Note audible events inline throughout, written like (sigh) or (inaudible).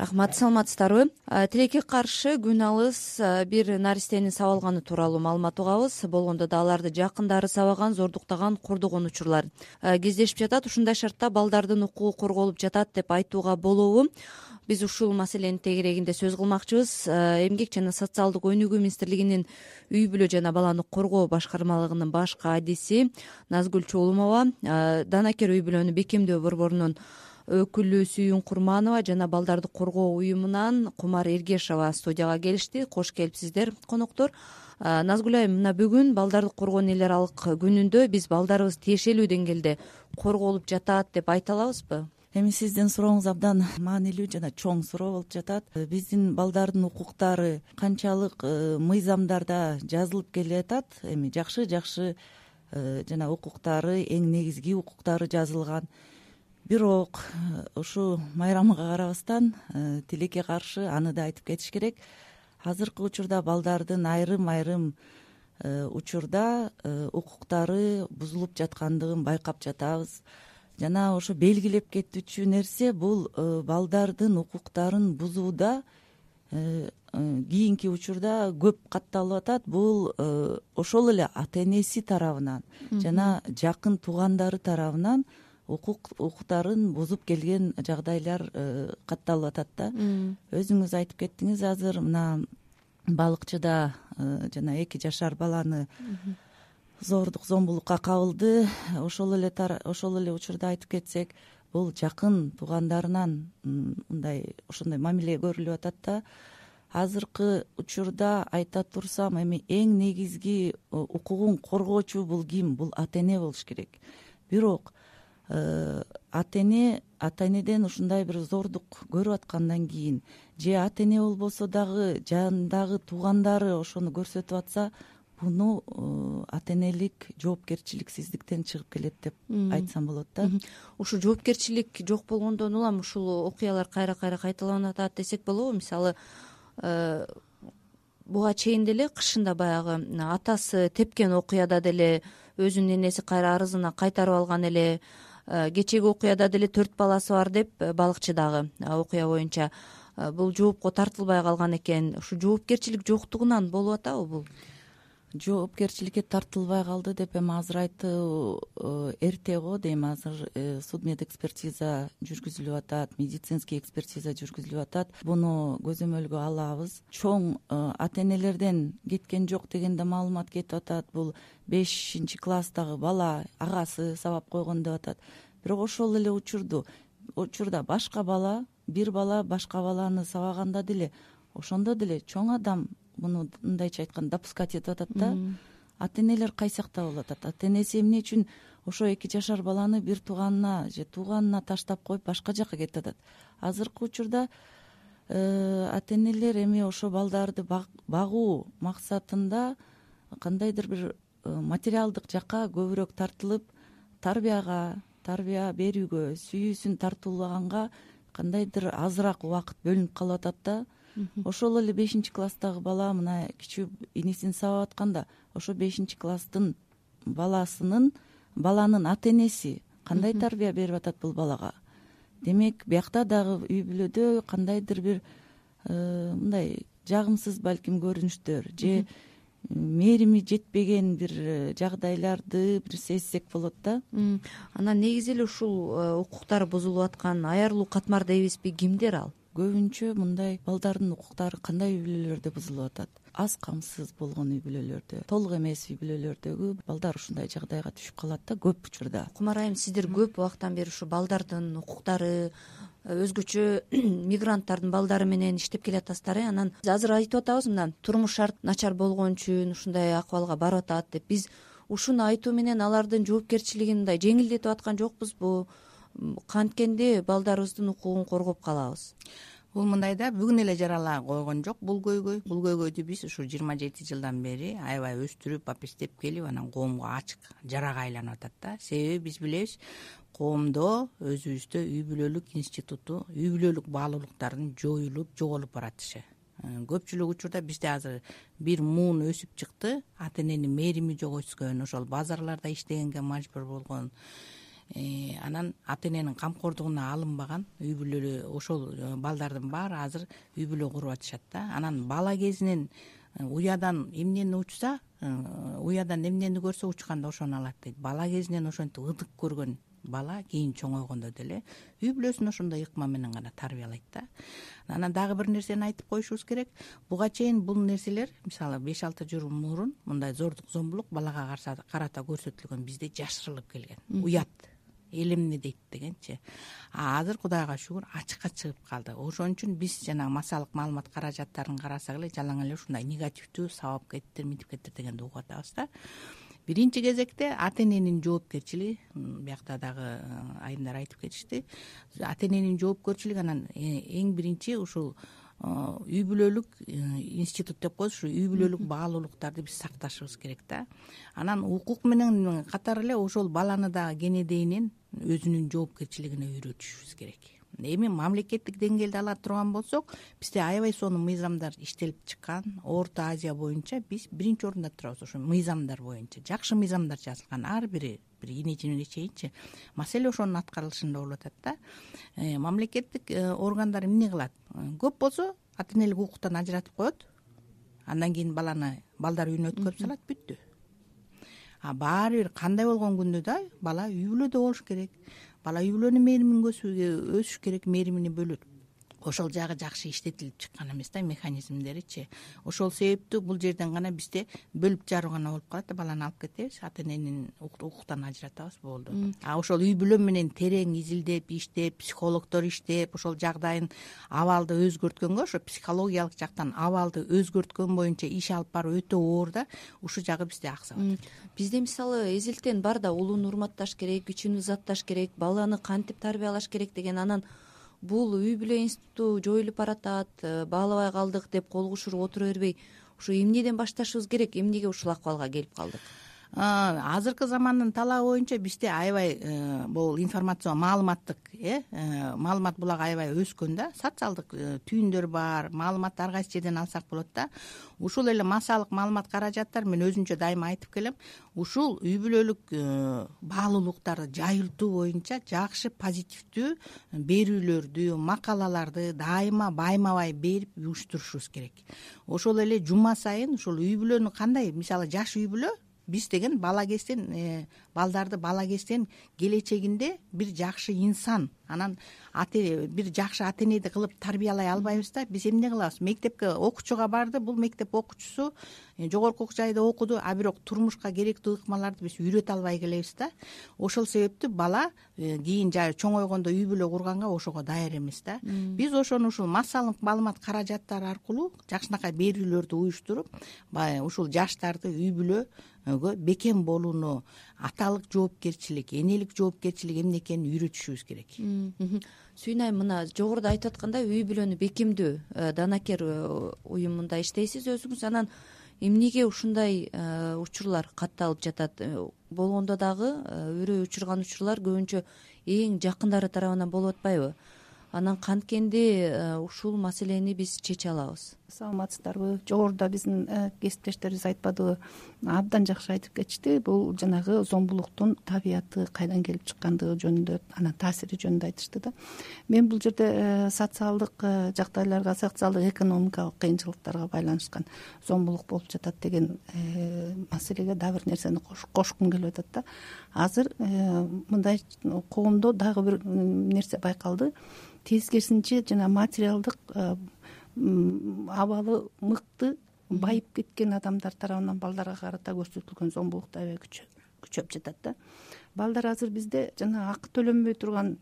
рахмат саламатсыздарбы? Тилекке каршы күн алыс бир наристени сабалганы тууралуу маалымат угабыз. Болгондо да аларды жакындары сабаган зордуктаган кордогон учурлар. Кездешип жатат ушундай шартта балдардын укугу корголуп жатат деп айтууга болобу. Биз ушул маселенин тегерегинде сөз кылмакчыбыз. Э, эмгек жана социалдык өнүгүү министрлигинин үй бүлө жана баланы коргоо башкармалыгынын баш кадиси назгүл чуулумова э, данакер үй бүлөнү бекемдөө борборунун өкүлү сүйүн курманова жана балдарды коргоо уюмунан кумар эргешова студияга келишти. Кош келипсиздер коноктор назгүл айым мына бүгүн балдарды коргоо эл аралык күнүндө биз балдарыбыз тиешелүү деңгээлде корголуп жатат деп айта алабызбы? Эми сиздин сурооңуз абдан маанилүү жана чоң суроо болуп жатат. Биздин балдардын укуктары канчалык э, мыйзамдарда жазылып келеатат эми жакшы жакшы э, жана укуктары эң негизги укуктары жазылган бирок ушул майрамга карабастан тилекке каршы аны да айтып кетиш керек. Азыркы учурда балдардын айрым айрым учурда укуктары бузулуп жаткандыгын байкап жатабыз. Жана ошо белгилеп кетүүчү нерсе бул э, балдардын укуктарын бузууда э, э, кийинки учурда көп катталып атат. Бул ошол эле ата энеси тарабынан жана жакын туугандары тарабынан укуктарын бузуп келген жагдайлар катталып атат да. Өзүңүз айтып кеттиңиз азыр мына балыкчыда жана эки жашар баланы зордук зомбулукка кабылды. Ошол эле ошол эле учурда айтып кетсек бул жакын туугандарынан мындай ошондой мамиле көрүлүп атат да. Азыркы учурда айта турсам эми эң негизги укугун коргоочу бул ким? Бул ата эне болуш керек. Бирок э, ата эне ата энеден ушундай бир зордук көрүп аткандан кийин же ата эне болбосо дагы жанындагы туугандары ошону көрсөтүп атса буну э, ата энелик жоопкерчиликсиздиктен чыгып келет деп айтсам болот да. Ушул жоопкерчилик жок болгондон улам ушул окуялар кайра кайра кайталанып атат десек болобу. Мисалы э, буга чейин деле кышында баягы атасы тепкен окуяда деле өзүнүн энеси кайра арызына кайтарып алган эле э, кечээги окуяда деле төрт баласы бар деп балыкчыдагы окуя боюнча. Бул жоопко тартылбай калган экен. Ушу жоопкерчилик жоктугунан болуп атабы бул жоопкерчиликке тартылбай калды деп эми азыр айтуу э, эрте го. Дейм азыр э, суд мед экспертиза жүргүзүлүп атат медицинский экспертиза жүргүзүлүп атат. Буну көзөмөлгө алабыз. Чоң э, ата энелерден кеткен жок деген да маалымат кетип атат. Бул бешинчи класстагы бала агасы сабап койгон деп атат. Бирок ошол эле учурду учурда башка бала бир бала башка баланы сабаганда деле ошондо деле чоң адам муну мындайча айтканда допускать этип атат да. Ата энелер кайсакта болуп атат ата энеси эмне үчүн ошо эки жашар баланы бир тууганына же тууганына таштап коюп башка жака кетип атат? Азыркы учурда э, ата энелер эми ошо балдарды багуу максатында кандайдыр бир э, материалдык жакка көбүрөөк тартылып тарбияга тарбия берүүгө сүйүүсүн тартуулаганга кандайдыр азыраак убакыт бөлүнүп калып атат да ошол эле бешинчи класстагы бала мына кичүү инисин сабап атканда ошо бешинчи класстын баласынын баланын ата энеси кандай тарбия берип атат бул балага? Демек биякта дагы үй бүлөдө кандайдыр бир э, мындай жагымсыз балким көрүнүштөр же мээрими жетпеген бир э, жагдайларды бир сезсек болот да? Анан негизи эле ушул э, укуктары бузулуп аткан аярлуу катмар дейбизби кимдер ал көбүнчө мындай балдардын укуктары кандай үй бүлөлөрдө бузулуп атат? Аз камсыз болгон үй бүлөлөрдө толук эмес үй бүлөлөрдөгү балдар ушундай жагдайга түшүп калат да көп учурда. Кумар айым сиздер көп убакыттан бери ушу балдардын укуктары э, өзгөчө (clears throat) мигранттардын балдары менен иштеп келеатасыздар э? Анан азыр айтып атабыз мына турмуш шарт начар болгон үчүн ушундай акыбалга барып атат деп. Биз ушуну айтуу менен алардын жоопкерчилигин мындай жеңилдетип аткан жокпузбу канткенде балдарыбыздын укугун коргоп калабыз бул мындай да бүгүн эле жарала койгон жок. Бул көйгөй. Бул көйгөйдү биз ушу жыйырма жети жылдан бери аябай өстүрүп апестеп келип анан коомго ачык жарага айланып атат да. Себеби биз билебиз коомдо өзүбүздө үй бүлөлүк институту үй бүлөлүк баалуулуктардын жоюлуп жоголуп баратышы э, көпчүлүк учурда бизде азыр бир муун өсүп чыкты. Ата эненин мээрими жок өскөн ошол базарларда иштегенге мажбур болгон анан ата эненин камкордугуна алынбаган үй бүлөлүү ошол э, балдардын баары азыр үй бүлө куруп атышат да. Анан бала кезинен уядан эмнени учса уядан эмнени көрсө учканда ошону алат дейт. Бала кезинен ошентип ыдык көргөн бала кийин чоңойгондо деле үй бүлөсүн ошондой ыкма менен гана тарбиялайт да. Анан дагы бир нерсени айтып коюшубуз керек. Буга чейин бул нерселер мисалы беш алты жыл мурун мындай зордук зомбулук балага карата көрсөтүлгөн бизде жашырылып келген. Уят эл эмне дейт дегенчи. А азыр кудайга шүгүр ачыкка чыгып калды. Ошон үчүн биз жанагы массалык маалымат каражаттарын карасак эле жалаң эле ушундай негативдүү сабап кеттир мынтип кеттир дегенди угуп атабыз да. Биринчи кезекте ата эненин жоопкерчилиги биякта дагы айымдар айтып кетишти. Ата эненин жоопкерчилиги анан э, эң биринчи ушул үй бүлөлүк институт деп коебуз ушу үй бүлөлүк баалуулуктарды биз сакташыбыз керек да. Анан укук менен катар эле ошол баланы дагы кенедейинен өзүнүн жоопкерчилигине үйрөтүшүбүз керек эми мамлекеттик деңгээлде ала турган болсок бизде аябай сонун мыйзамдар иштелип чыккан. Орто азия боюнча биз биринчи орунда турабыз ошо мыйзамдар боюнча. Жакшы мыйзамдар жазылган. Ар бири бир ийне жибине чейинчи. Маселе ошонун аткарылышында болуп атат да. Э, мамлекеттик э, органдар эмне кылат? Э, көп болсо ата энелик укуктан ажыратып коет. Андан кийин баланы балдар үйүнө өткөрүп салат бүттү. А баары бир кандай болгон күндө да бала үй бүлөдө болуш керек бала үй бүлөнүн мээримин өсүш керек мээримини бөлөт ошол жагы жакшы иштетилип чыккан эмес да механизмдеричи. Ошол себептүү бул жерден гана бизде бөлүп жаруу гана болуп калат да баланы алып кетебиз ата эненин укуктан ажыратабыз болду. А ошол үй бүлө менен терең изилдеп иштеп психологдор иштеп ошол жагдайын абалды өзгөрткөнгө ошо психологиялык жактан абалды өзгөрткөн боюнча иш алып баруу өтө оор да ушул жагы бизде аксап атат бизде мисалы эзилтен бар да улууну урматташ керек күчүн узатташ керек баланы кантип тарбиялаш керек деген анан бул үй бүлө институту жоюлуп баратат э, баалабай калдык деп кол кушуруп отура бербей ушу эмнеден башташыбыз керек? Эмнеге ушул акыбалга келип калдык азыркы замандын талабы боюнча бизде аябай э, бул информацион маалыматтык э, э маалымат булагы аябай өскөн да. Социалдык түйүндөр бар маалыматты ар кайсы жерден алсак болот да. Ушул эле массалык маалымат каражаттар мен өзүмчө дайыма айтып келем. Ушул үй бүлөлүк баалуулуктарды жайылтуу боюнча жакшы позитивдүү берүүлөрдү макалаларды дайыма байма бай берип уюштурушубуз керек. Ошол эле жума сайын ушул үй бүлөнү кандай? Мисалы жаш үй бүлө биз деген бала кезден э, балдарды бала кезден келечегинде бир жакшы инсан анан бир жакшы ата энеди кылып тарбиялай албайбыз да биз эмне кылабыз? Мектепке окуучуга барды бул мектеп окуучусу э, жогорку жайда окуду а бирок турмушка керектүү ыкмаларды биз үйрөтө албай келебиз да. Ошол себептүү бала э, кийин чоңойгондо үй бүлө курганга ошого даяр эмес да. Биз ошону ушул массалык маалымат каражаттары аркылуу жакшынакай берүүлөрдү уюштуруп баягы ушул жаштарды үй бүлөгө бекем болууну аталык жоопкерчилик энелик жоопкерчилик эмне экенин үйрөтүшүбүз керек. Сүйүн айым мына жогоруда айтып аткандай үй бүлөнү бекемдөө э, данакер э, уюмунда иштейсиз өзүңүз? Анан эмнеге ушундай э, учурлар катталып жатат? Болгондо дагы үрөй учурган учурлар көбүнчө эң жакындары тарабынан болуп атпайбы. Анан канткенде ушул маселени биз чече алабыз саламатсыздарбы? Жогоруда биздин э, кесиптештерибиз айтпадыбы абдан жакшы айтып кетишти. Бул жанагы зомбулуктун табияты кайдан келип чыккандыгы жөнүндө анан таасири жөнүндө айтышты да. Мен бул жерде э, социалдык э, жагдайларга социалдык экономикалык кыйынчылыктарга байланышкан зомбулук болуп жатат деген маселеге дагы бир нерсени кошкум келип атат да. Азыр мындай коомдо дагы бир нерсе байкалды. Тескерисинче жана материалдык абалы мыкты байып кеткен адамдар тарабынан балдарга карата көрсөтүлгөн зомбулук аябай күчөп жатат да. Балдар азыр бизде жана акы төлөнбөй турган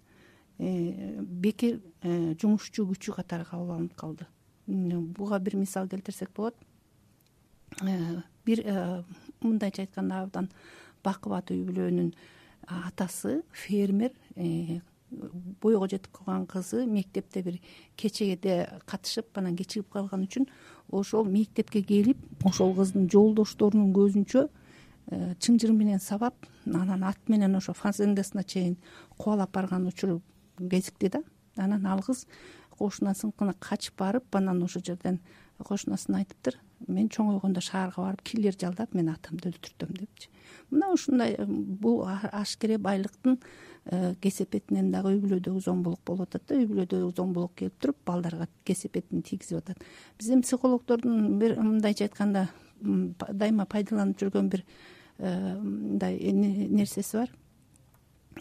э, бекер э, жумушчу күчү катары кабыл алынып калды буга бир мисал келтирсек болот. Э, бир мындайча айтканда абдан бакубат үй бүлөнүн атасы фермер бойго жетип калган кызы мектепте бир кечеде катышып анан кечигип калган үчүн ошол мектепке келип ошол кыздын жолдошторунун көзүнчө э, чыңжыр менен сабап анан ат менен ошо фазендасына чейин кубалап барган учуру кезикти да. Анан ал кыз кошунасыныкына качып барып анан ошол жерден кошунасына айтыптыр. Мен чоңойгондо шаарга барып кирлер жалдап мен атамды өлтүртөм депчи. Мына ушундай бул ашкере байлыктын э, кесепетинен дагы үй бүлөдөгү зомбулук болуп атат да. Үй бүлөдөгү зомбулук келип туруп балдарга кесепетин тийгизип атат. Биздин психологдордун бир мындайча айтканда дайыма пайдаланып жүргөн бир э, мындай нерсеси бар.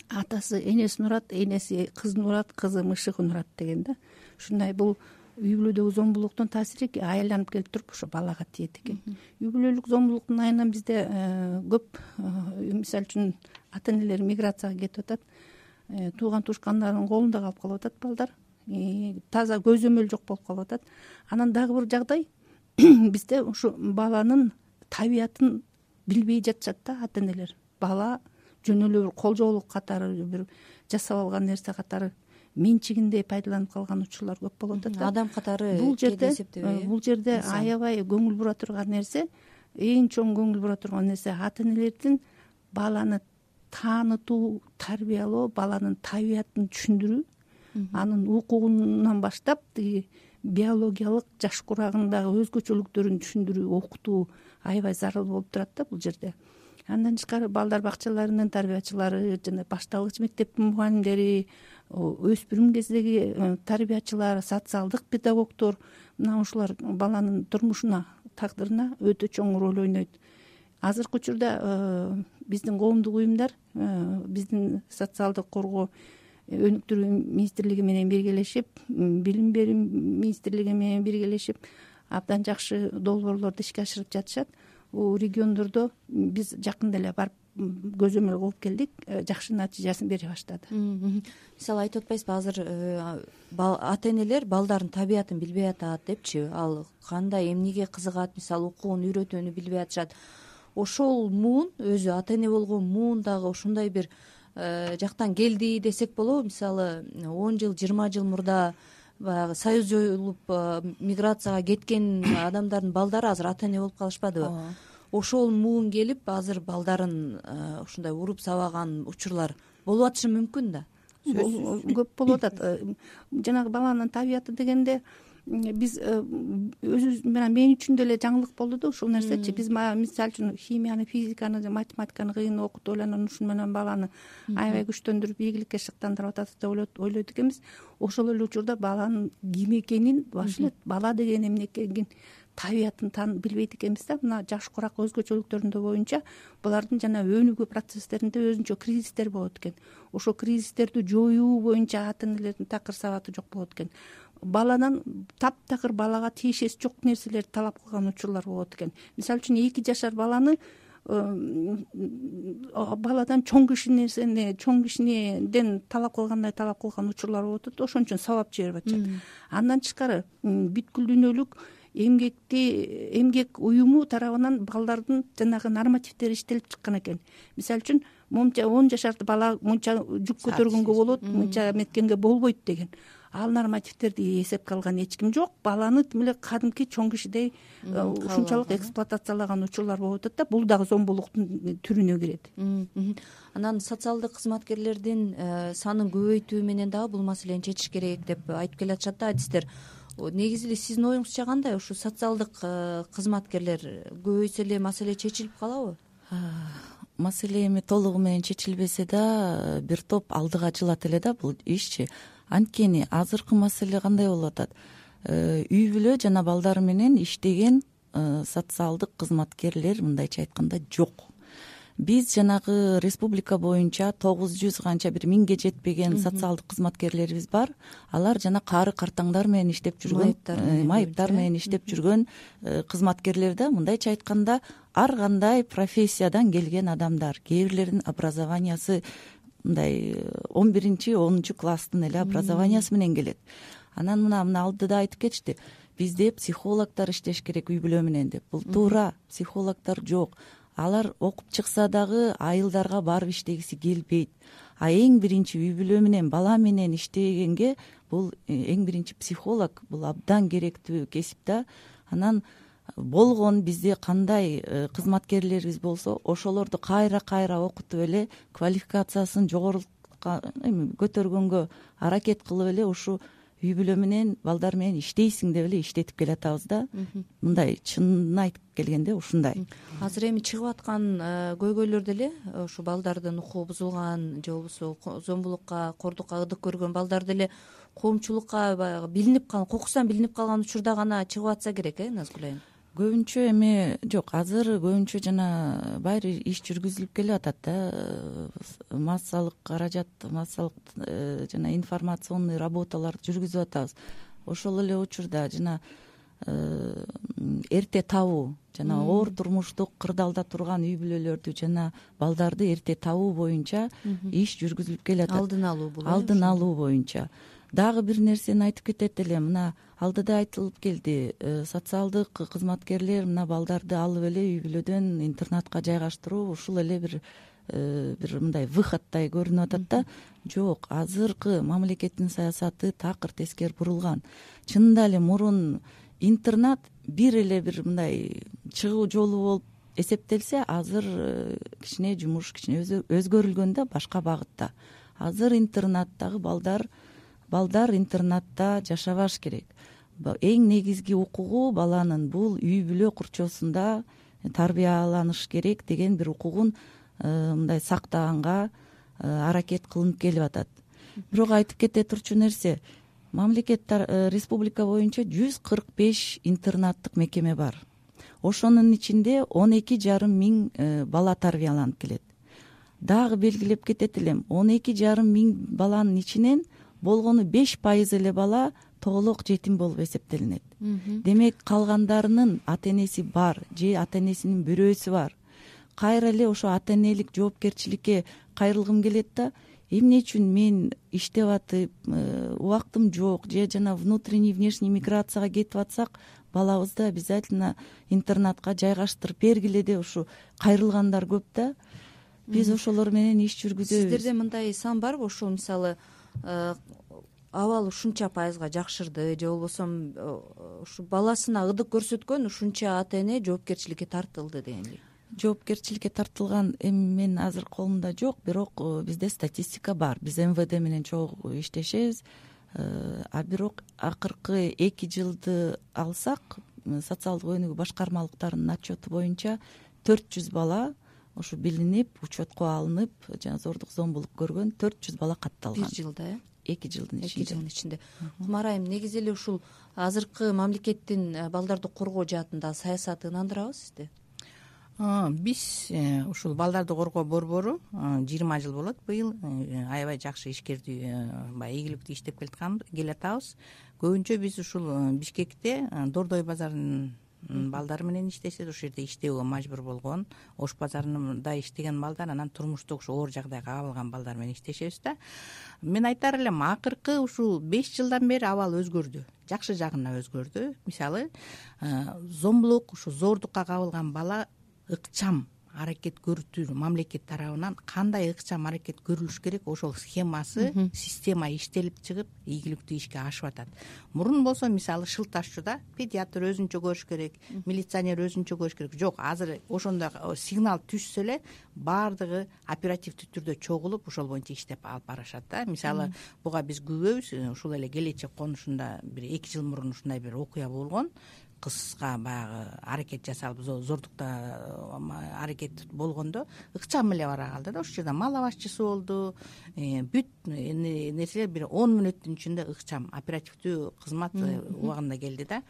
Атасы энесин урат энеси кызын урат кызы мышыгын урат деген да. Ушундай бул үй бүлөдөгү зомбулуктун таасири айланып келип туруп ошо балага тиет экен. Үй бүлөлүк зомбулуктун айынан бизде э, көп э, мисалы үчүн ата энелер миграцияга кетип атат. Э, тууган туушкандарынын колунда калып калып атат балдар. Таза көзөмөл жок болуп калып атат. Анан дагы бир жагдай (clears throat) бизде ушу баланын табиятын билбей жатышат да ата энелер бала жөн эле бир колжоолук катары бир жасап алган нерсе катары менчигиндей пайдаланып калган учурлар көп болуп атат да адам катары бул жерде э, бул жерде аябай көңүл бура турган нерсе эң чоң көңүл бура турган нерсе ата энелердин баланы таанытуу тарбиялоо баланын табиятын түшүндүрүү анын укугунан баштап тиги биологиялык жаш курагындагы өзгөчөлүктөрүн түшүндүрүү окутуу аябай зарыл болуп турат да бул жерде. Андан тышкары балдар бакчаларынын тарбиячылары жана башталгыч мектептин мугалимдери өспүрүм кездеги э, тарбиячылар социалдык педагогдор мына ушулар баланын турмушуна тагдырына өтө чоң роль ойнойт. Азыркы учурда э, биздин коомдук уюмдар э, биздин социалдык коргоо өнүктүрүү министрлиги менен биргелешип билим берүү министрлиги менен биргелешип абдан жакшы долбоорлорду ишке ашырып жатышат. Региондордо биз жакында эле барып көзөмөл кылып келдик э, жакшы натыйжасын бере баштады. Мисалы айтып атпайсызбы азыр э, ата энелер балдардын табиятын билбей атат депчи. Ал кандай эмнеге кызыгат мисалы укугун үйрөтүүнү билбей атышат. Ошол муун өзү ата эне болгон муун дагы ушундай бир э, жактан келди десек болобу. Мисалы он жыл жыйырма жыл мурда баягы союз жоюлуп миграцияга кеткен (coughs) адамдардын балдары азыр ата эне болуп калышпадыбы. Ооба ошол муун келип азыр балдарын э, ушундай уруп сабаган учурлар болуп атышы мүмкүн да? Көп болуп атат. Э, жанагы баланын табияты дегенде биз э, өзүбүз мына мен үчүн деле жаңылык болду да ушул нерсечи. Биз мисалы үчүн химияны физиканы математиканы кыйын окутуп анан ушуну менен баланы аябай күчтөндүрүп ийгиликке шыктандырып атат деп ойлойт экенбиз. Ошол эле учурда баланын ким экенин баш эле бала деген эмне экенин табиятын билбейт экенбиз да. Мына жаш курак өзгөчөлүктөрүндө боюнча булардын жана өнүгүү процесстеринде өзүнчө кризистер болот экен. Ошол кризистерди жоюу боюнча ата энелердин такыр сабаты жок болот экен. Баладан таптакыр балага тиешеси жок нерселерди талап кылган учурлар болот экен. Мисалы үчүн эки жашар баланы баладан чоң киши нерсени чоң кишиден талап кылгандай талап кылган учурлар болуп атат ошон үчүн сабап жиберип атышат. Андан тышкары бүткүл дүйнөлүк эмгекти эмгек уюму тарабынан балдардын жанагы нормативдери иштелип чыккан экен. Мисалы үчүн монча он жашар бала мынча жүк көтөргөнгө болот мынча эметкенге болбойт деген. Ал нормативтерди эсепке алган эч ким жок. Баланы тим эле кадимки чоң кишидей э, ушунчалык эксплуатациялаган учурлар болуп атат да бул дагы зомбулуктун түрүнө кирет. Анан социалдык кызматкерлердин э, санын көбөйтүү менен дагы бул маселени чечиш керек деп айтып келатышат да адистер негизи эле сиздин оюңузча кандай ушу социалдык э, кызматкерлер көбөйсө эле маселе чечилип калабы? Маселе эми толугу менен чечилбесе да бир топ алдыга жылат эле да бул ишчи. Анткени азыркы маселе кандай болуп атат? Э, үй бүлө жана балдар менен иштеген э, социалдык кызматкерлер мындайча айтканда жок биз жанагы республика боюнча тогуз жүз канча бир миңге жетпеген социалдык кызматкерлерибиз бар. Алар жана каары картаңдар менен иштеп жүргөн майыптар менен э, иштеп жүргөн э, кызматкерлер да мындайча айтканда ар кандай профессиядан келген адамдар. Кээ бирлеринин образованиясы мындай э, он биринчи онунчу класстын эле образованиясы менен келет. Анан мына мына алдыда айтып кетишти. Бизде психологдор иштеш керек үй бүлө менен деп. Бул туура психологдор жок алар окуп чыкса дагы айылдарга барып иштегиси келбейт. А эң биринчи үй бүлө менен бала менен иштегенге бул э, эң биринчи психолог бул абдан керектүү кесип да анан болгон бизде кандай э, кызматкерлерибиз болсо ошолорду кайра кайра окутуп эле квалификациясын жогорултка эми көтөргөнгө аракет кылып эле ушу үй бүлө менен балдар менен иштейсиң деп эле иштетип келатабыз да. Мындай чынын айтып келгенде ушундай. Азыр эми чыгып аткан э, көйгөйлөр деле ушу балдардын укугу бузулган же болбосо зомбулукка кордукка ыдык көргөн балдар деле коомчулукка баягы билинип калган кокусунан билинип калган учурда гана чыгып атса керек э назгүл айым көбүнчө эми жок азыр көбүнчө жана баары иш жүргүзүлүп келип атат да массалык каражат массалык э, жана информационный работаларды жүргүзүп атабыз. Ошол эле учурда жана э, эрте табуу жана оор турмуштук кырдаалда турган үй бүлөлөрдү жана балдарды эрте табуу боюнча иш жүргүзүлүп келиатат алдын алуу алдын алуу боюнча дагы бир нерсени айтып кетет элем мына алдыда айтылып келди э, социалдык кызматкерлер мына балдарды алып эле үй бүлөдөн интернатка жайгаштыруу ушул эле бир э, бир мындай выходтой көрүнүп атат да жок азыркы мамлекеттин саясаты такыр тескери бурулган. Чынында эле мурун интернат бир эле бир мындай чыгуу жолу болуп эсептелсе азыр э, кичине жумуш кичине өзгөрүлгөн да башка багытта. Азыр интернаттагы балдар балдар интернатта жашабаш керек. Эң негизги укугу баланын бул үй бүлө курчоосунда тарбияланыш керек деген бир укугун э, мындай сактаганга э, аракет кылынып келип атат. Бирок айтып кете турчу нерсе мамлекет э, республика боюнча жүз кырк беш интернаттык мекеме бар. Ошонун ичинде он эки жарым миң бала тарбияланып келет. Дагы белгилеп кетет элем он эки жарым миң баланын ичинен болгону беш пайыз эле бала толук жетим болуп эсептелинет. Демек калгандарынын ата энеси бар же ата энесинин бирөөсү бар. Кайра эле ошо ата энелик жоопкерчиликке кайрылгым келет да эмне үчүн мен иштеп атып э, убактым жок же жана внутренний внешний миграцияга кетип атсак балабызды обязательно интернатка жайгаштырып бергиле деп ушу кайрылгандар көп да. Биз ошолор менен иш жүргүзөбүз. Сиздерде мындай сан барбы ушул мисалы абал ушунча пайызга жакшырды. Же болбосо э, ушу баласына ыдык көрсөткөн ушунча ата эне жоопкерчиликке тартылды дегендей жоопкерчиликке тартылган эми менин азыр колумда жок бирок э, бизде статистика бар. Биз мвд менен чогуу иштешебиз. А бирок акыркы эки жылды алсак социалдык өнүгүү башкармалыктарынын отчету боюнча төрт жүз бала ушу билинип учетко алынып жана зордук зомбулук көргөн төрт жүз бала катталган. Бир жылда э? Эки жылдын ичинде. эки жылдын ичинде. Кумар айым негизи эле ушул азыркы мамлекеттин э, балдарды коргоо жаатындагы саясаты ынандырабы сизди? Биз э, ушул балдарды коргоо борбору жыйырма жыл болот быйыл э, аябай жакшы ишкердүү баягы ийгиликтүү иштеп келатабыз. Көбүнчө биз ушул бишкекте дордой базарынын балдары менен иштешет ошол жерде иштөөгө мажбур болгон. Ош базарында иштеген балдар анан турмуштук ушу оор жагдайга кабылган балдар менен иштешебиз да. Мен айтаар элем акыркы ушул беш жылдан бери абал өзгөрдү жакшы жагына өзгөрдү. Мисалы э, зомбулук ушу зордукка кабылган бала ыкчам аракет көрүтүү мамлекет тарабынан кандай ыкчам аракет көрүлүш керек? Ошол схемасы система иштелип чыгып ийгиликтүү ишке ашып атат мурун болсо мисалы шыл ташчуда педиатр өзүнчө көрүш керек милиционер өзүнчө көрүш керек. Жок азыр ошондой сигнал түшсө эле баардыгы оперативдүү түрдө чогулуп ошол боюнча иштеп алып барышат да. Мисалы буга биз күбөбүз ушул эле келечек конушунда бир эки жыл мурун ушундай бир окуя болгон кызга баягы аракет жасалып зордукта аракет болгондо ыкчам эле бара калды да ошол жерде мал абазчысы болду. Э, бүт нерселер бир он мүнөттүн ичинде ыкчам оперативдүү кызмат э, убагында келди да.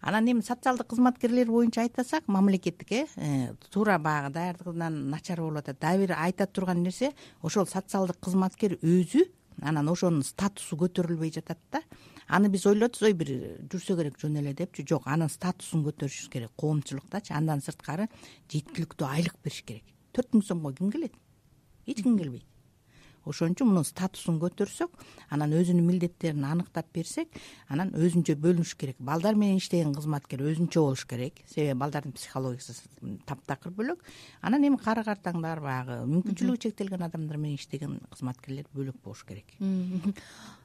Анан эми социалдык кызматкерлер боюнча айтсак мамлекеттик э, э туура баягы даярдыгынан начар болуп атат. Дагы бир айта турган нерсе ошол социалдык кызматкер өзү анан ошонун статусу көтөрүлбөй жатат да аны биз ойлоебуз ой бир жүрсө керек жөн эле депчи. Жок анын статусун көтөрүшүбүз керек коомчулуктачы андан сырткары жеткиликтүү айлык бериш керек. Төрт миң сомго ким келет? Эч ким келбейт. Ошон үчүн мунун статусун көтөрсөк анан өзүнүн милдеттерин аныктап берсек анан өзүнчө бөлүнүш керек. Балдар менен иштеген кызматкер өзүнчө болуш керек. Себеби балдардын психологиясы таптакыр бөлөк. Анан эми кары картаңдар баягы мүмкүнчүлүгү чектелген адамдар менен иштеген кызматкерлер бөлөк болуш керек.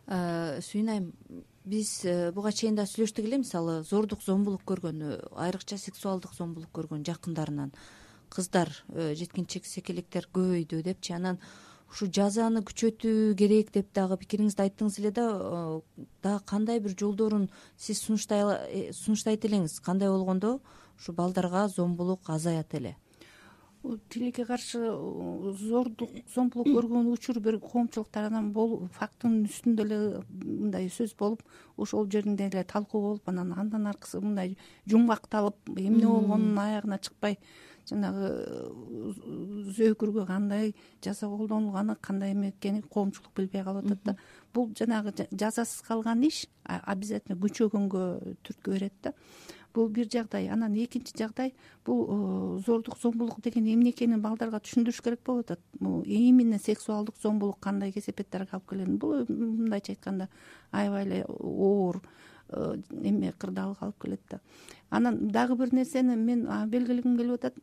Сүйүн айым биз э, буга чейин да сүйлөштүк эле мисалы зордук зомбулук көргөн э, айрыкча сексуалдык зомбулук көргөн жакындарынан кыздар э, жеткинчек секелектер көбөйдү депчи анан ушу жазаны күчөтүү керек деп дагы пикириңизди айттыңыз эле да дагы кандай бир жолдорун сиз сунуштайт элеңиз? Кандай болгондо? Ушу балдарга зомбулук азаят эле тилекке каршы зордук зомбулук (clears throat) көргөн учур бир коомчулук тарабынан фактынын үстүндө эле мындай сөз болуп ошол жеринде эле талкуу болуп анан андан аркысы мындай жумгакталып эмне болгонун аягына чыкпай жанагы зөөкүргө кандай жаза колдонулганы кандай эме экенин коомчулук билбей калып атат да. Бул жанагы жазасыз калган иш обязательно күчөгөнгө түрткү берет да бул бир жагдай анан экинчи жагдай бул э, зордук зомбулук деген эмне экенин балдарга түшүндүрүш керек болуп атат. Именно сексуалдык зомбулук кандай кесепеттерге алып келетин бул мындайча айтканда аябай эле оор э, эме кырдаалга алып келет да. Анан дагы бир нерсени мен белгилегим келип атат.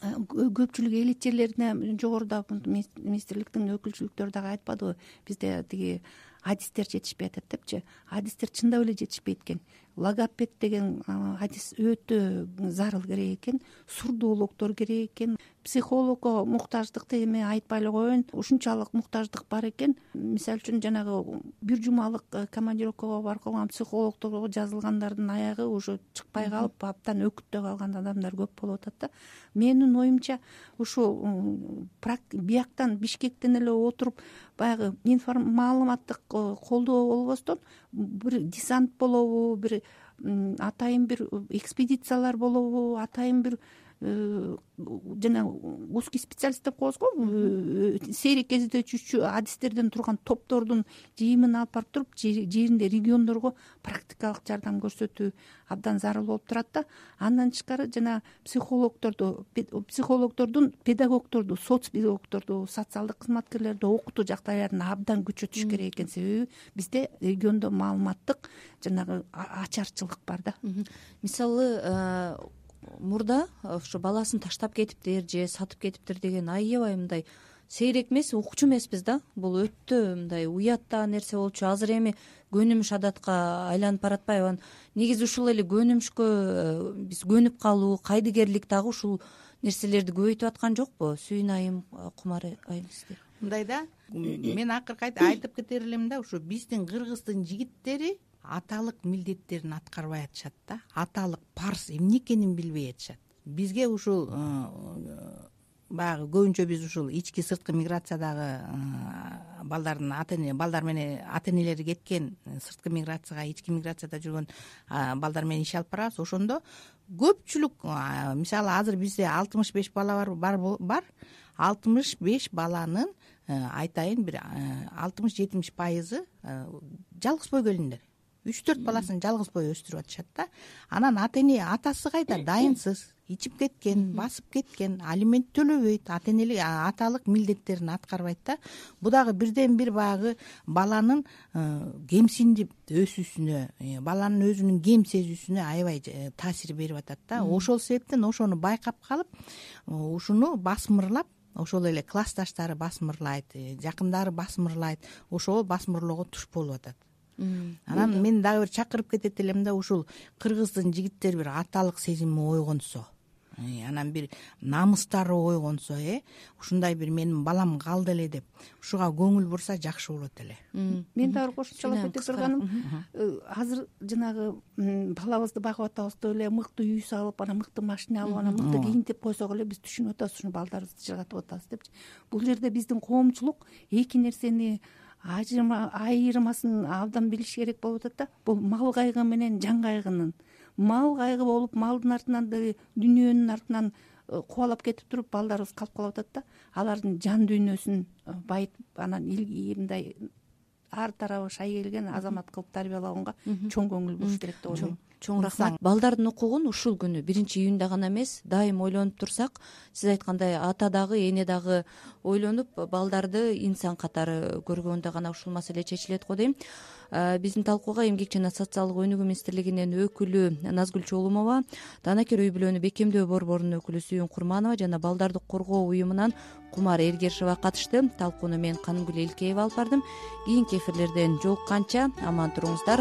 Э, көпчүлүк элит жерлерине жогоруда министрликтин өкүлчүлүктөрү дагы айтпадыбы. Бизде тиги адистер жетишпей атат депчи. Адистер чындап эле жетишпейт экен логопед деген адис өтө зарыл керек экен сурдоологдор керек экен. Психологко муктаждыкты эме айтпай эле коеюн ушунчалык муктаждык бар экен. Мисалы үчүн жанагы бир жумалык э, командировкага барып калган психологдорго жазылгандардын аягы уже чыкпай калып абдан өкүттөй калган адамдар көп болуп атат да. Менин оюмча ушул бияктан бишкектен эле отуруп баягы маалыматтык колдоо болбостон бир десант болобу бир атайын бир экспедициялар болобу атайын бир жана узкий специалист деп коебуз го. Э, сейрек кездечүүчү адистерден турган топтордун жыйымын алып барып туруп жеринде региондорго практикалык жардам көрсөтүү абдан зарыл болуп турат да. Андан тышкары жана психологдорду психологдордун педагогдорду соц педагогдорду социалдык кызматкерлерди окутуу жагдайларын абдан күчөтүш керек экен себеби бизде региондо маалыматтык жанагы ачарчылык бар да. Мисалы э, мурда ушу баласын таштап кетиптир же сатып кетиптир деген аябай мындай сейрек эмес укчу эмеспиз да. Бул өтө мындай уят да нерсе болчу. Азыр эми көнүмүш адатка айланып баратпайбы анан негизи ушул эле көнүмүшкө э, биз көнүп калуу кайдыгерлик дагы ушул нерселерди көбөйтүп аткан жокпу. Сүйүн айым э, кумар айым сиздер. Мындай да. Мен акыркы айтып кетер элем да ушу биздин кыргыздын жигиттери аталык милдеттерин аткарбай атышат да. Аталык парз эмне экенин билбей атышат. Бизге ушул э, баягы көбүнчө биз ушул ички сырткы миграциядагы э, балдардын ата эне балдар менен ата энелери кеткен э, сырткы миграцияга ички миграцияда жүргөн балдар менен иш алып барабыз. Ошондо көпчүлүк мисалы азыр бизде алтымыш беш бала бар бар алтымыш беш баланын айтайын бир алтымыш жетимиш пайызы жалгыз бой келиндер үч төрт баласын жалгыз бой өстүрүп атышат да. Анан ата эне атасы кайда? Дайынсыз ичип кеткен басып кеткен алимент төлөбөйт ата энелик аталык милдеттерин аткарбайт да. Бул дагы бирден бир баягы баланын э, кемсинип өсүүсүнө э, баланын өзүнүн кем сезүүсүнө аябай э, таасир берип атат да. Ошол себептен ошону байкап калып ушуну басмырлап ошол эле классташтары басмырлайт жакындары басмырлайт ошол басмырлоого туш болуп атат анан мен дагы бир чакырып кетет элем да ушул кыргыздын жигиттери бир аталык сезими ойгонсо. Э, анан бир намыстары ойгонсо э ушундай бир менин балам калды эле деп ушуга көңүл бурса жакшы болот эле. Мен дагы бир кошумчалап кете турганым э, азыр жанагы балабызды байкап атабыз деп эле мыкты үй салып анан мыкты машина алып анан мыкты кийинтип койсок эле биз түшүнүп атабыз ушуну балдарыбызды жыгатып атабыз депчи. Бул жерде биздин коомчулук эки нерсени айырмасын абдан билиш керек болуп атат да. Бул мал кайгы менен жан кайгынын. Мал кайгы болуп малдын артынан дүнүйөнүн артынан э, кубалап кетип туруп балдарыбыз калып калып атат да. Алардын жан дүйнөсүн э, байытып анан мындай ар тарабы шай келген азамат кылып тарбиялаганга чоң көңүл буруш керек деп ойлойм чоң рахмат. балдардын укугун ушул күнү биринчи июнда гана эмес дайым ойлонуп турсак сиз айткандай ата дагы эне дагы ойлонуп балдарды инсан катары көргөндө гана ушул маселе чечилет го дейм. Биздин талкууга эмгек жана социалдык өнүгүү министрлигинин өкүлү назгүл чолумова данакер үй бүлөнү бекемдөө борборунун өкүлү сүйүн курманова жана балдарды коргоо уюмунан кумар эргершева катышты. Талкууну мен канымгүл элкеева алып бардым. Кийинки эфирлерден жолукканча аман туруңуздар